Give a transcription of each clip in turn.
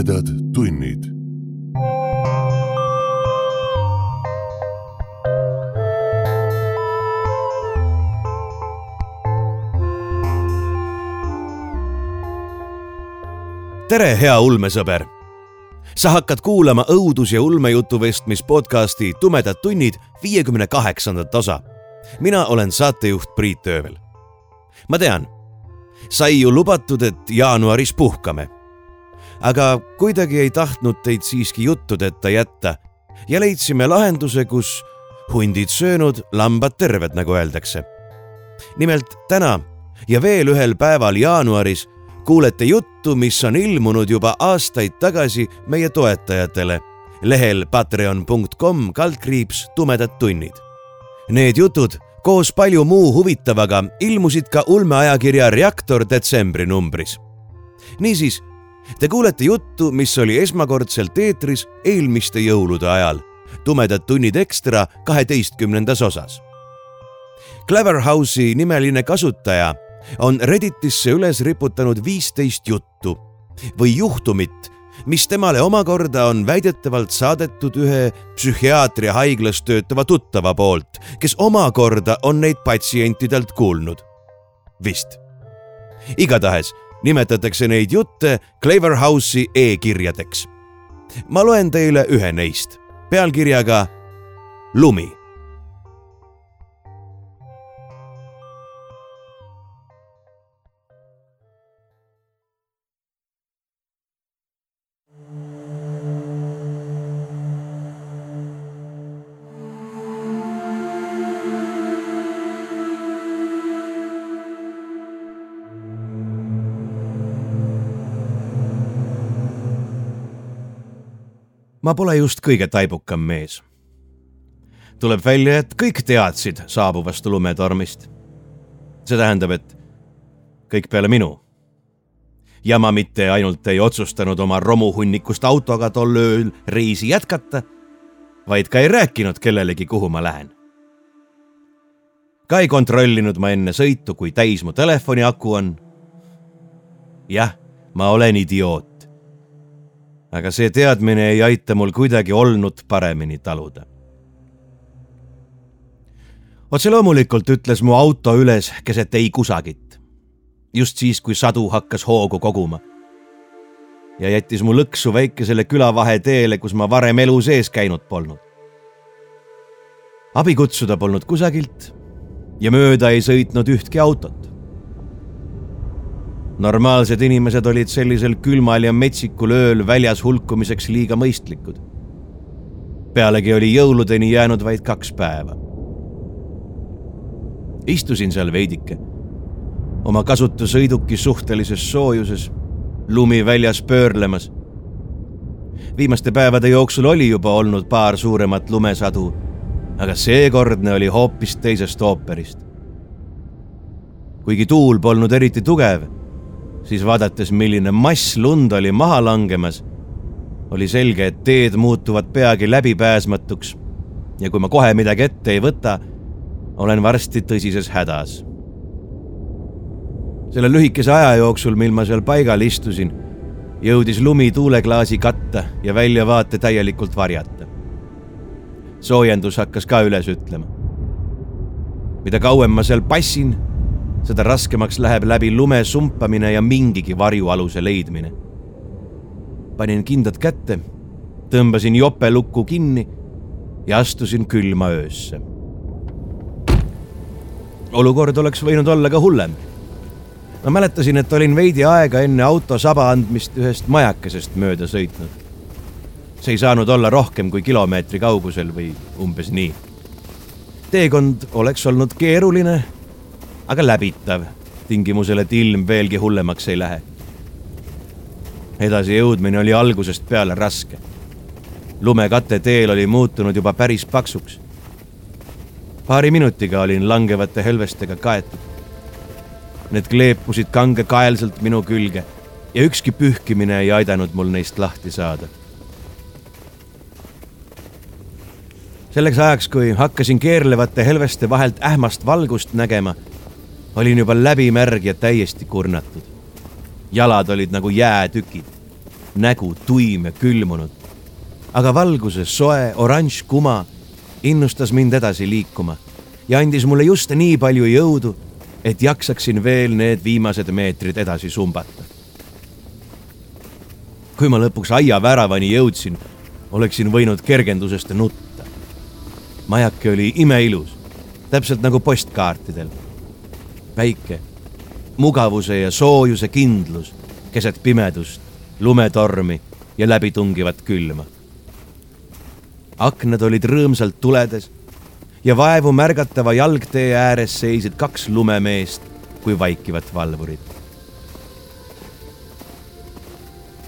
tumedad tunnid. tere, hea ulmesõber. sa hakkad kuulama õudus- ja ulmejutuvestmis podcasti Tumedad tunnid viiekümne kaheksandat osa. mina olen saatejuht Priit Öövel. ma tean, sai ju lubatud, et jaanuaris puhkame. Aga kuidagi ei tahtnud teid siiski juttudeta jätta ja leidsime lahenduse, kus hundid söönud, lambad terved, nagu öeldakse. nimelt täna ja veel ühel päeval jaanuaris kuulete juttu, mis on ilmunud juba aastaid tagasi meie toetajatele lehel patreon.com kaldkriips tumedad tunnid. Need jutud koos palju muu huvitavaga ilmusid ka ulmeajakirja Reaktor detsembri numbris. niisiis, te kuulete juttu, mis oli esmakordselt eetris eelmiste jõulude ajal, Tumedad tunnid ekstra kaheteistkümnendas osas. Cleverhouse'i nimeline kasutaja on Redditisse üles riputanud viisteist juttu või juhtumit, mis temale omakorda on väidetavalt saadetud ühe psühhiaatriahaiglas töötava tuttava poolt, kes omakorda on neid patsientidelt kuulnud. vist. igatahes nimetatakse neid jutte Cleverhouse'i e-kirjadeks. ma loen teile ühe neist pealkirjaga Lumi ma pole just kõige taibukam mees. tuleb välja, et kõik teadsid saabuvast lumetormist. see tähendab, et kõik peale minu. ja ma mitte ainult ei otsustanud oma romuhunnikust autoga tol ööl reisi jätkata, vaid ka ei rääkinud kellelegi, kuhu ma lähen. ka ei kontrollinud ma enne sõitu, kui täis mu telefoni aku on. jah, ma olen idioot aga see teadmine ei aita mul kuidagi olnut paremini taluda. otse loomulikult ütles mu auto üles keset ei kusagit. just siis, kui sadu hakkas hoogu koguma. ja jättis mu lõksu väikesele külavaheteele, kus ma varem elu sees käinud polnud. abi kutsuda polnud kusagilt ja mööda ei sõitnud ühtki autot normaalsed inimesed olid sellisel külmal ja metsikul ööl väljas hulkumiseks liiga mõistlikud. pealegi oli jõuludeni jäänud vaid kaks päeva. istusin seal veidike, oma kasutusõiduki suhtelises soojuses, lumi väljas pöörlemas. viimaste päevade jooksul oli juba olnud paar suuremat lumesadu, aga seekordne oli hoopis teisest ooperist. kuigi tuul polnud eriti tugev siis vaadates, milline mass lund oli maha langemas, oli selge, et teed muutuvad peagi läbipääsmatuks. ja kui ma kohe midagi ette ei võta, olen varsti tõsises hädas. selle lühikese aja jooksul, mil ma seal paigal istusin, jõudis lumi tuuleklaasi katta ja väljavaate täielikult varjata. soojendus hakkas ka üles ütlema. mida kauem ma seal passin seda raskemaks läheb läbi lume sumpamine ja mingigi varjualuse leidmine. panin kindad kätte, tõmbasin jope lukku kinni ja astusin külma öösse. olukord oleks võinud olla ka hullem. ma mäletasin, et olin veidi aega enne auto saba andmist ühest majakesest mööda sõitnud. see ei saanud olla rohkem kui kilomeetri kaugusel või umbes nii. teekond oleks olnud keeruline aga läbitav, tingimusel, et ilm veelgi hullemaks ei lähe. edasi jõudmine oli algusest peale raske. lumekate teel oli muutunud juba päris paksuks. paari minutiga olin langevate hõlvestega kaetud. Need kleepusid kangekaelselt minu külge ja ükski pühkimine ei aidanud mul neist lahti saada selleks ajaks, kui hakkasin keerlevate helveste vahelt ähmast valgust nägema, olin juba läbimärg ja täiesti kurnatud. jalad olid nagu jäätükid. nägu tuim ja külmunud. aga valguse soe oranž kuma innustas mind edasi liikuma ja andis mulle just nii palju jõudu, et jaksaksin veel need viimased meetrid edasi sumbata. kui ma lõpuks aiaväravani jõudsin, oleksin võinud kergendusest nutta. majake oli imeilus, täpselt nagu postkaartidel. Väike, mugavuse ja soojuse kindlus keset pimedust, lumetormi ja läbitungivat külma. aknad olid rõõmsalt tuledes ja vaevu märgatava jalgtee ääres seisid kaks lumemeest kui vaikivat valvurit.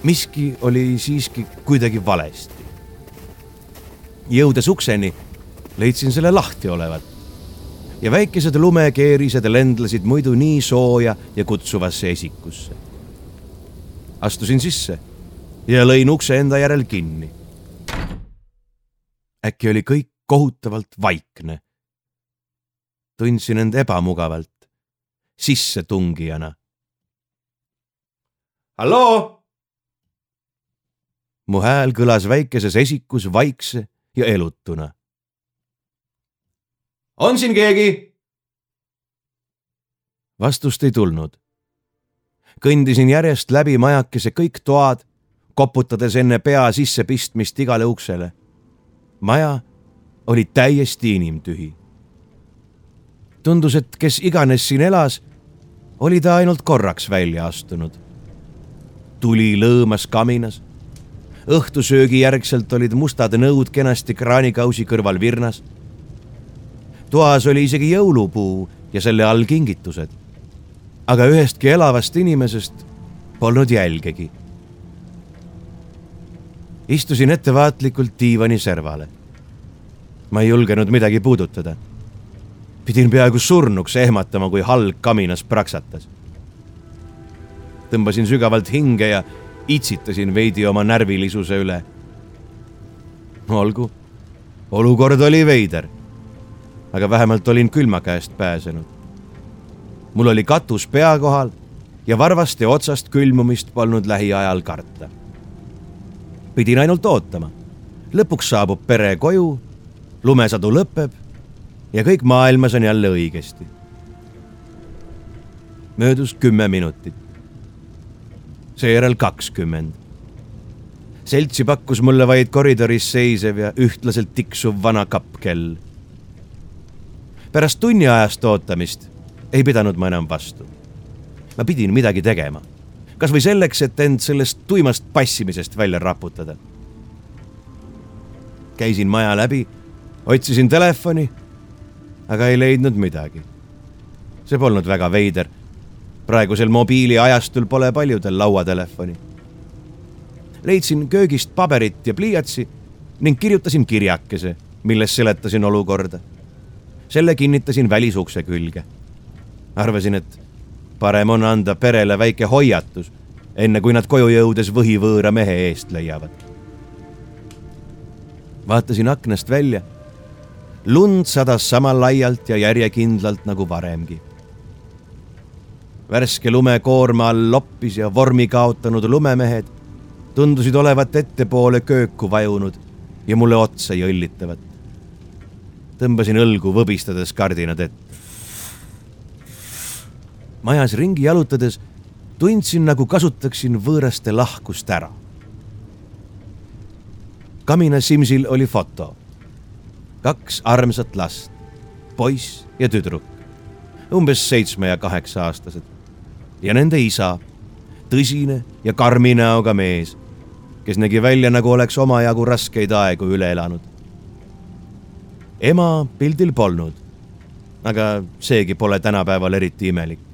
miski oli siiski kuidagi valesti. jõudes ukseni, leidsin selle lahti olevat ja väikesed lumekeerised lendlesid muidu nii sooja ja kutsuvasse esikusse astusin sisse ja lõin ukse enda järel kinni. äkki oli kõik kohutavalt vaikne. tundsin end ebamugavalt, sissetungijana. halloo? mu hääl kõlas väikeses esikus vaikse ja elutuna. On siin keegi? vastust ei tulnud kõndisin järjest läbi majakese kõik toad, koputades enne pea sissepistmist igale uksele. maja oli täiesti inimtühi. tundus, et kes iganes siin elas, oli ta ainult korraks välja astunud. tuli lõõmas kaminas. õhtusöögi järgselt olid mustad nõud kenasti kraanikausi kõrval virnas. Toas oli isegi jõulupuu ja selle all kingitused aga ühestki elavast inimesest polnud jälgegi. istusin ettevaatlikult diivani servale. ma ei julgenud midagi puudutada. pidin peaaegu surnuks ehmatama, kui halg kaminas praksatas. tõmbasin sügavalt hinge ja itsitasin veidi oma närvilisuse üle. olgu, olukord oli veider. Aga vähemalt olin külma käest pääsenud mul oli katus pea kohal ja varvaste otsast külmumist polnud lähiajal karta. pidin ainult ootama. lõpuks saabub pere koju, lumesadu lõpeb ja kõik maailmas on jälle õigesti. möödus kümme minutit. seejärel kakskümmend. seltsi pakkus mulle vaid koridoris seisev ja ühtlaselt tiksuv vana kappkell. Pärast tunniajast ootamist ei pidanud ma enam vastu. ma pidin midagi tegema, kasvõi selleks, et end sellest tuimast passimisest välja raputada. käisin maja läbi, otsisin telefoni, aga ei leidnud midagi. see polnud väga veider. praegusel mobiiliajastul pole paljudel lauatelefoni. leidsin köögist paberit ja pliiatsi ning kirjutasin kirjakese, milles seletasin olukorda. Selle kinnitasin välisukse külge arvasin, et parem on anda perele väike hoiatus, enne kui nad koju jõudes võhivõõra mehe eest leiavad. vaatasin aknast välja. lund sadas sama laialt ja järjekindlalt nagu varemgi. värske lumekoorma all loppis ja vormi kaotanud lumemehed tundusid olevat ettepoole kööku vajunud ja mulle otsa jõllitavat. Tõmbasin õlgu võbistades kardinad ette majas ringi jalutades tundsin, nagu kasutaksin võõraste lahkust ära. kamina simsil oli foto. kaks armsat last, poiss ja tüdruk, umbes seitsme ja kaheksa aastased ja nende isa, tõsine ja karmi näoga mees, kes nägi välja, nagu oleks omajagu raskeid aegu üle elanud. Ema pildil polnud, aga seegi pole tänapäeval eriti imelik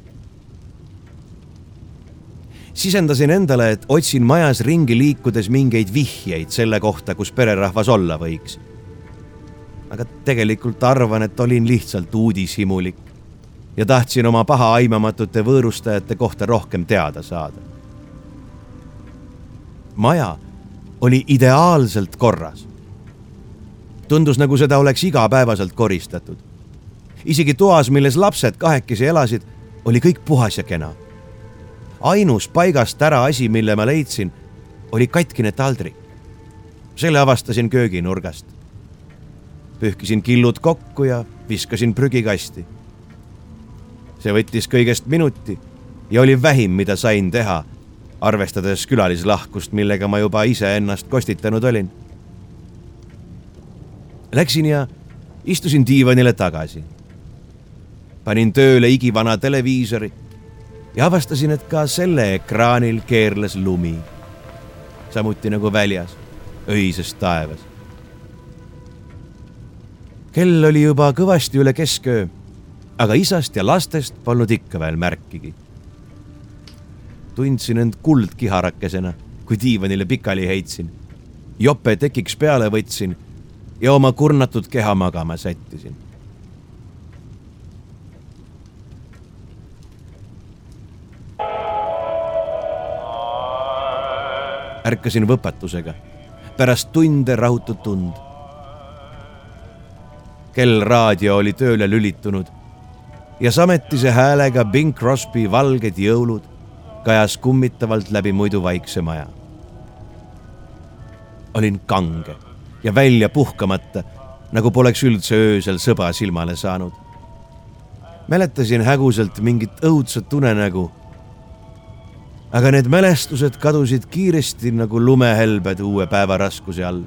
sisendasin endale, et otsin majas ringi liikudes mingeid vihjeid selle kohta, kus pererahvas olla võiks. aga tegelikult arvan, et olin lihtsalt uudishimulik ja tahtsin oma pahaaimamatute võõrustajate kohta rohkem teada saada. maja oli ideaalselt korras. Tundus, nagu seda oleks igapäevaselt koristatud. isegi toas, milles lapsed kahekesi elasid, oli kõik puhas ja kena ainus paigast ära asi, mille ma leidsin, oli katkine taldrik. selle avastasin kööginurgast. pühkisin killud kokku ja viskasin prügikasti. see võttis kõigest minuti ja oli vähim, mida sain teha, arvestades külalislahkust, millega ma juba iseennast kostitanud olin. Läksin ja istusin diivanile tagasi. panin tööle igivana televiisori ja avastasin, et ka selle ekraanil keerles lumi. samuti nagu väljas, öises taevas. kell oli juba kõvasti üle kesköö, aga isast ja lastest polnud ikka veel märkigi. tundsin end kuldkiharakesena, kui diivanile pikali heitsin. jope tekiks peale võtsin ja oma kurnatud keha magama sättisin ärkasin võpatusega, pärast tunde rahutud tund. kell raadio oli tööle lülitunud ja sametise häälega Bing Crosby Valged jõulud kajas kummitavalt läbi muidu vaikse maja. olin kange ja välja puhkamata, nagu poleks üldse öösel sõba silmale saanud. mäletasin häguselt mingit õudset unenägu aga need mälestused kadusid kiiresti nagu lumehelbed uue päeva raskuse all.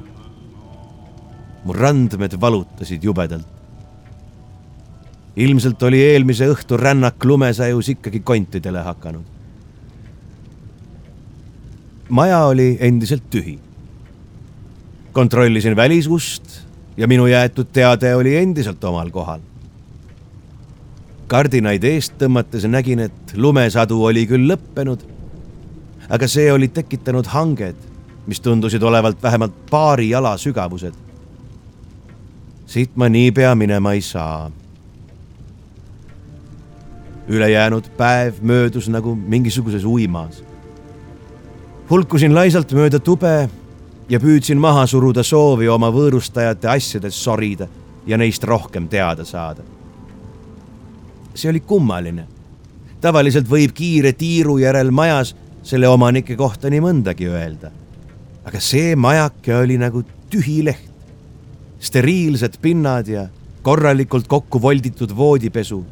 mu randmed valutasid jubedalt. ilmselt oli eelmise õhtu rännak lumesajus ikkagi kontidele hakanud. maja oli endiselt tühi. Kontrollisin välisust ja minu jäetud teade oli endiselt omal kohal kardinaid eest tõmmates nägin, et lumesadu oli küll lõppenud aga see oli tekitanud hanged, mis tundusid olevat vähemalt paari jala sügavused. siit ma niipea minema ei saa. ülejäänud päev möödus nagu mingisuguses uimas. hulkusin laisalt mööda tube ja püüdsin maha suruda soovi oma võõrustajate asjades sorida ja neist rohkem teada saada. see oli kummaline. tavaliselt võib kiire tiiru järel majas selle omanike kohta nii mõndagi öelda. aga see majake oli nagu tühi leht. steriilsed pinnad ja korralikult kokku volditud voodipesu.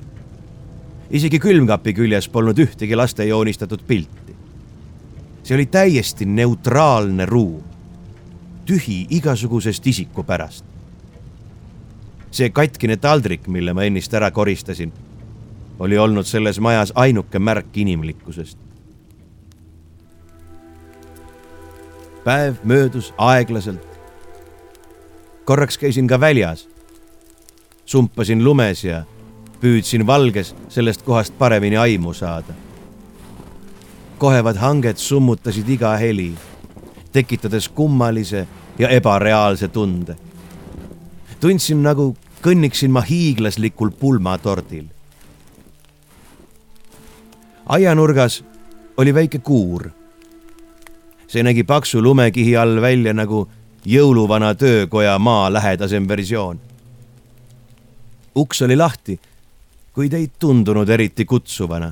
isegi külmkapi küljes polnud ühtegi laste joonistatud pilti. see oli täiesti neutraalne ruum, tühi igasugusest isiku pärast. see katkine taldrik, mille ma ennist ära koristasin, oli olnud selles majas ainuke märk inimlikkusest päev möödus aeglaselt. korraks käisin ka väljas. sumpasin lumes ja püüdsin valges sellest kohast paremini aimu saada. kohevad hanged summutasid iga heli, tekitades kummalise ja ebareaalse tunde. tundsin nagu kõnniksin ma hiiglaslikul pulmatordil. aianurgas oli väike kuur see nägi paksu lumekihi all välja nagu jõuluvana töökoja maalähedasem versioon. uks oli lahti, kuid ei tundunud eriti kutsuvana.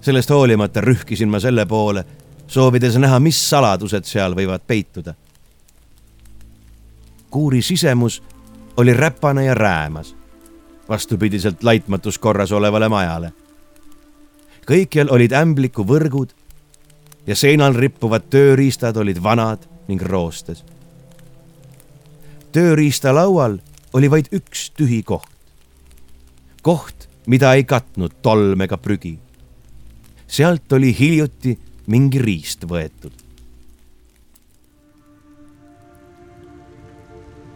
sellest hoolimata rühkisin ma selle poole, soovides näha, mis saladused seal võivad peituda. Kuuri sisemus oli räpane ja räämas, vastupidiselt laitmatus korras olevale majale. kõikjal olid ämbliku võrgud ja seinal rippuvad tööriistad olid vanad ning roostes. tööriistalaual oli vaid üks tühi koht. koht, mida ei katnud tolm ega prügi. sealt oli hiljuti mingi riist võetud.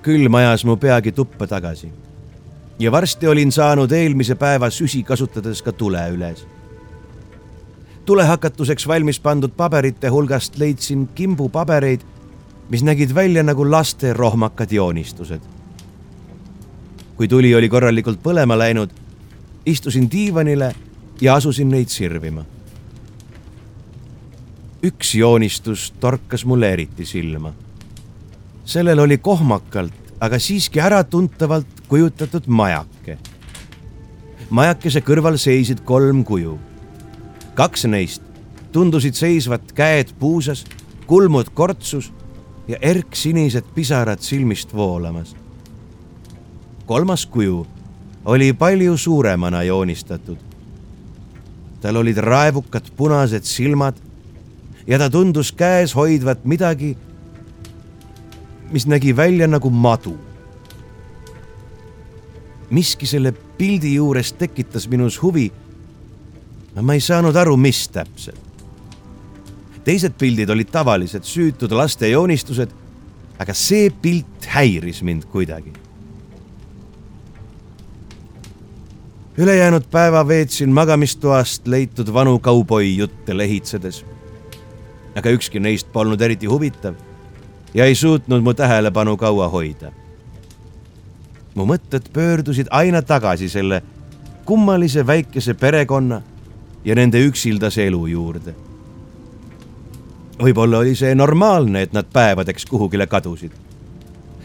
Külm ajas mu peagi tuppa tagasi ja varsti olin saanud eelmise päeva süsi kasutades ka tule üles tulehakatuseks valmis pandud paberite hulgast leidsin kimbu pabereid, mis nägid välja nagu laste rohmakad joonistused. kui tuli oli korralikult põlema läinud, istusin diivanile ja asusin neid sirvima. üks joonistus torkas mulle eriti silma. Sellel oli kohmakalt, aga siiski äratuntavalt kujutatud majake. majakese kõrval seisid kolm kuju kaks neist tundusid seisvat käed puusas kulmud kortsus ja erksinised pisarad silmist voolamas. kolmas kuju oli palju suuremana joonistatud. tal olid raevukad punased silmad ja ta tundus käes hoidvat midagi, mis nägi välja nagu madu. miski selle pildi juures tekitas minus huvi. ma ei saanud aru, mis täpselt teised pildid olid tavalised süütud laste joonistused, aga see pilt häiris mind kuidagi. ülejäänud päeva veetsin magamistoast leitud vanu kauboi jutte lehitsedes. aga ükski neist polnud eriti huvitav ja ei suutnud mu tähelepanu kaua hoida. mu mõtted pöördusid aina tagasi selle kummalise väikese perekonna ja nende üksildase elu juurde võib-olla oli see normaalne, et nad päevadeks kuhugile kadusid.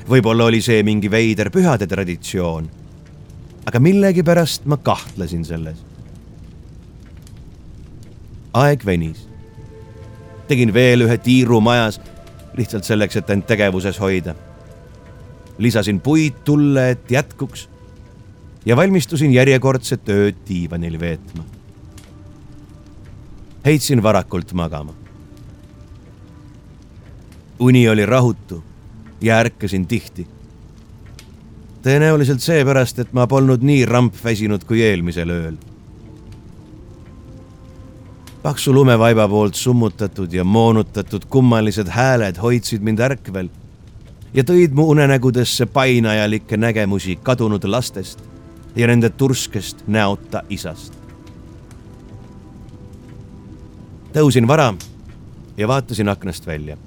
võib-olla oli see mingi veider pühade traditsioon. aga millegipärast ma kahtlesin selles. aeg venis. tegin veel ühe tiiru majas lihtsalt selleks, et end tegevuses hoida. lisasin puid tulle, et jätkuks ja valmistusin järjekordset ööd diivanil veetma. heitsin varakult magama uni oli rahutu ja ärkasin tihti. tõenäoliselt seepärast, et ma polnud nii rampväsinud kui eelmisel ööl. Paksu lumevaiba poolt summutatud ja moonutatud kummalised hääled hoidsid mind ärkvel ja tõid mu unenägudesse painajalikke nägemusi kadunud lastest ja nende turskest näota isast. tõusin vara ja vaatasin aknast välja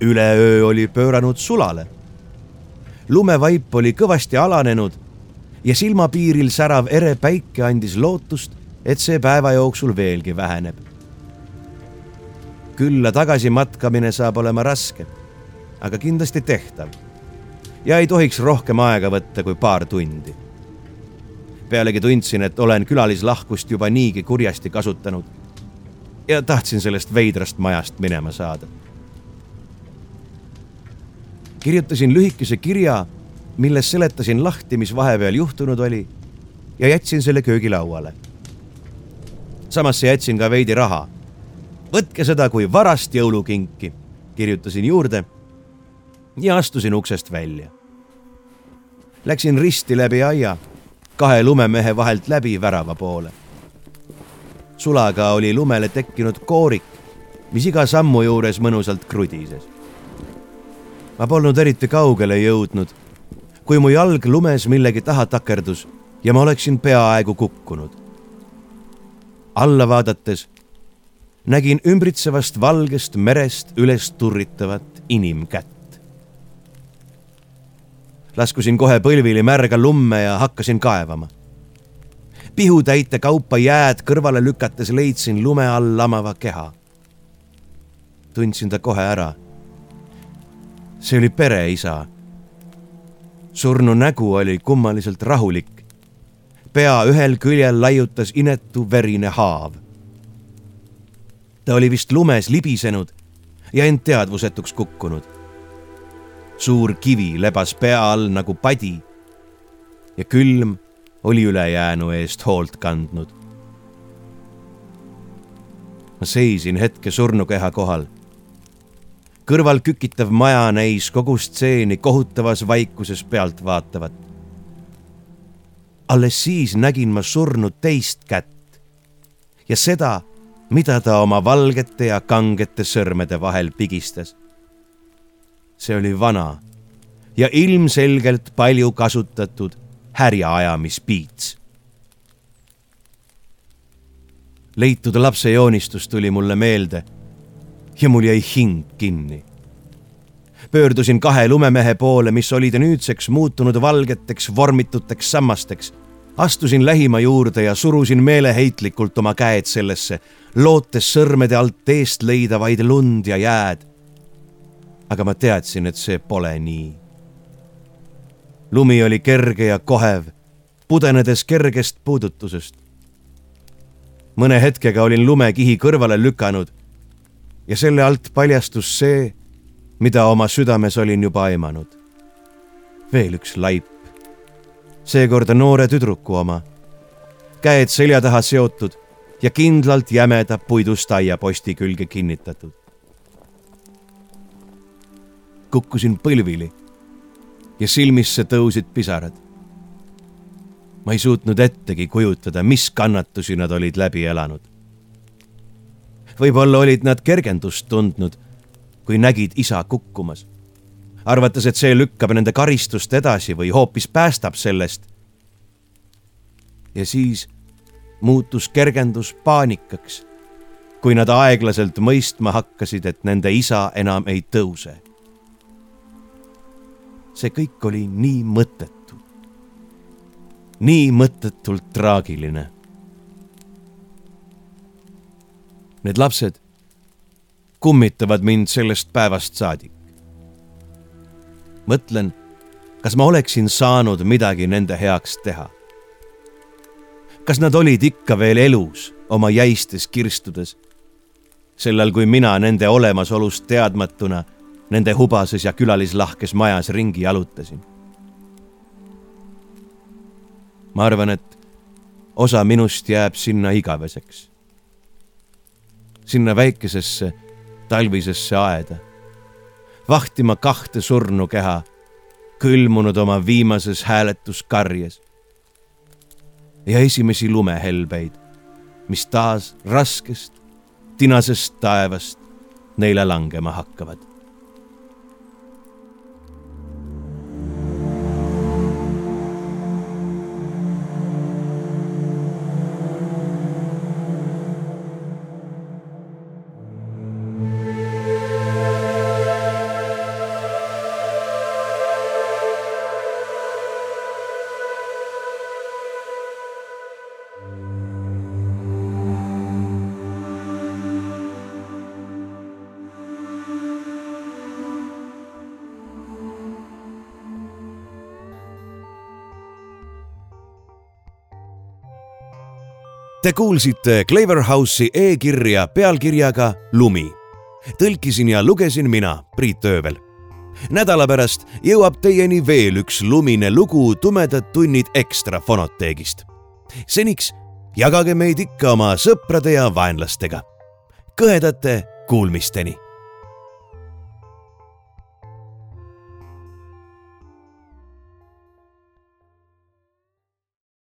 üleöö oli pööranud sulale. lumevaip oli kõvasti alanenud ja silmapiiril särav ere päike andis lootust, et see päeva jooksul veelgi väheneb. külla tagasi matkamine saab olema raske, aga kindlasti tehtav. ja ei tohiks rohkem aega võtta kui paar tundi. pealegi tundsin, et olen külalislahkust juba niigi kurjasti kasutanud ja tahtsin sellest veidrast majast minema saada kirjutasin lühikese kirja, milles seletasin lahti, mis vahepeal juhtunud oli ja jätsin selle köögilauale. Samasse jätsin ka veidi raha. võtke seda kui varast jõulukinki, kirjutasin juurde ja astusin uksest välja. Läksin risti läbi aia, kahe lumemehe vahelt läbi värava poole. sulaga oli lumele tekkinud koorik, mis iga sammu juures mõnusalt krudises ma polnud eriti kaugele jõudnud, kui mu jalg lumes millegi taha takerdus ja ma oleksin peaaegu kukkunud. Alla vaadates nägin ümbritsevast valgest merest üles turritavat inimkätt. laskusin kohe põlvili märga lumme ja hakkasin kaevama. pihutäite kaupa jääd kõrvale lükates leidsin lume all lamava keha. tundsin ta kohe ära see oli pereisa. surnu nägu oli kummaliselt rahulik. Pea ühel küljel laiutas inetu verine haav. ta oli vist lumes libisenud ja end teadvusetuks kukkunud. suur kivi lebas pea all nagu padi ja külm oli ülejäänu eest hoolt kandnud. ma seisin hetke surnukeha kohal kõrval kükitav maja näis kogu stseeni kohutavas vaikuses pealt vaatavat. Alles siis nägin ma surnud teist kätt ja seda, mida ta oma valgete ja kangete sõrmede vahel pigistas. see oli vana ja ilmselgelt palju kasutatud härjaajamispiits. leitud lapse joonistus tuli mulle meelde ja mul jäi hing kinni. pöördusin kahe lumemehe poole, mis olid nüüdseks muutunud valgeteks vormituteks sammasteks. Astusin lähima juurde ja surusin meeleheitlikult oma käed sellesse, lootes sõrmede alt eest leida vaid lund ja jääd. aga ma teadsin, et see pole nii. lumi oli kerge ja kohev, pudenedes kergest puudutusest mõne hetkega olin lumekihi kõrvale lükanud ja selle alt paljastus see, mida oma südames olin juba aimanud. veel üks laip, seekord noore tüdruku oma, käed selja taha seotud ja kindlalt jämeda puidust aiaposti külge kinnitatud. kukkusin põlvili ja silmisse tõusid pisarad. ma ei suutnud ettegi kujutada, mis kannatusi nad olid läbi elanud. võib-olla olid nad kergendust tundnud, kui nägid isa kukkumas, arvates, et see lükkab nende karistust edasi või hoopis päästab sellest. ja siis muutus kergendus paanikaks, kui nad aeglaselt mõistma hakkasid, et nende isa enam ei tõuse. see kõik oli nii mõttetu, nii mõttetult traagiline. Need lapsed kummitavad mind sellest päevast saadik. Mõtlen, kas ma oleksin saanud midagi nende heaks teha kas nad olid ikka veel elus oma jäistes kirstudes? sellal, kui mina nende olemasolust teadmatuna nende hubases ja külalislahkes majas ringi jalutasin. ma arvan, et osa minust jääb sinna igaveseks. sinna väikesesse talvisesse aeda, vahtima kahte surnukeha, külmunud oma viimases hääletuskarjes ja esimesi lumehelbeid, mis taas raskest, tinasest taevast neile langema hakkavad. Te kuulsite Cleverhouse'i e-kirja pealkirjaga Lumi. tõlkisin ja lugesin mina, Priit Öövel. nädala pärast jõuab teieni veel üks lumine lugu Tumedad tunnid ekstra fonoteegist. seniks jagage meid ikka oma sõprade ja vaenlastega. kõhedate kuulmisteni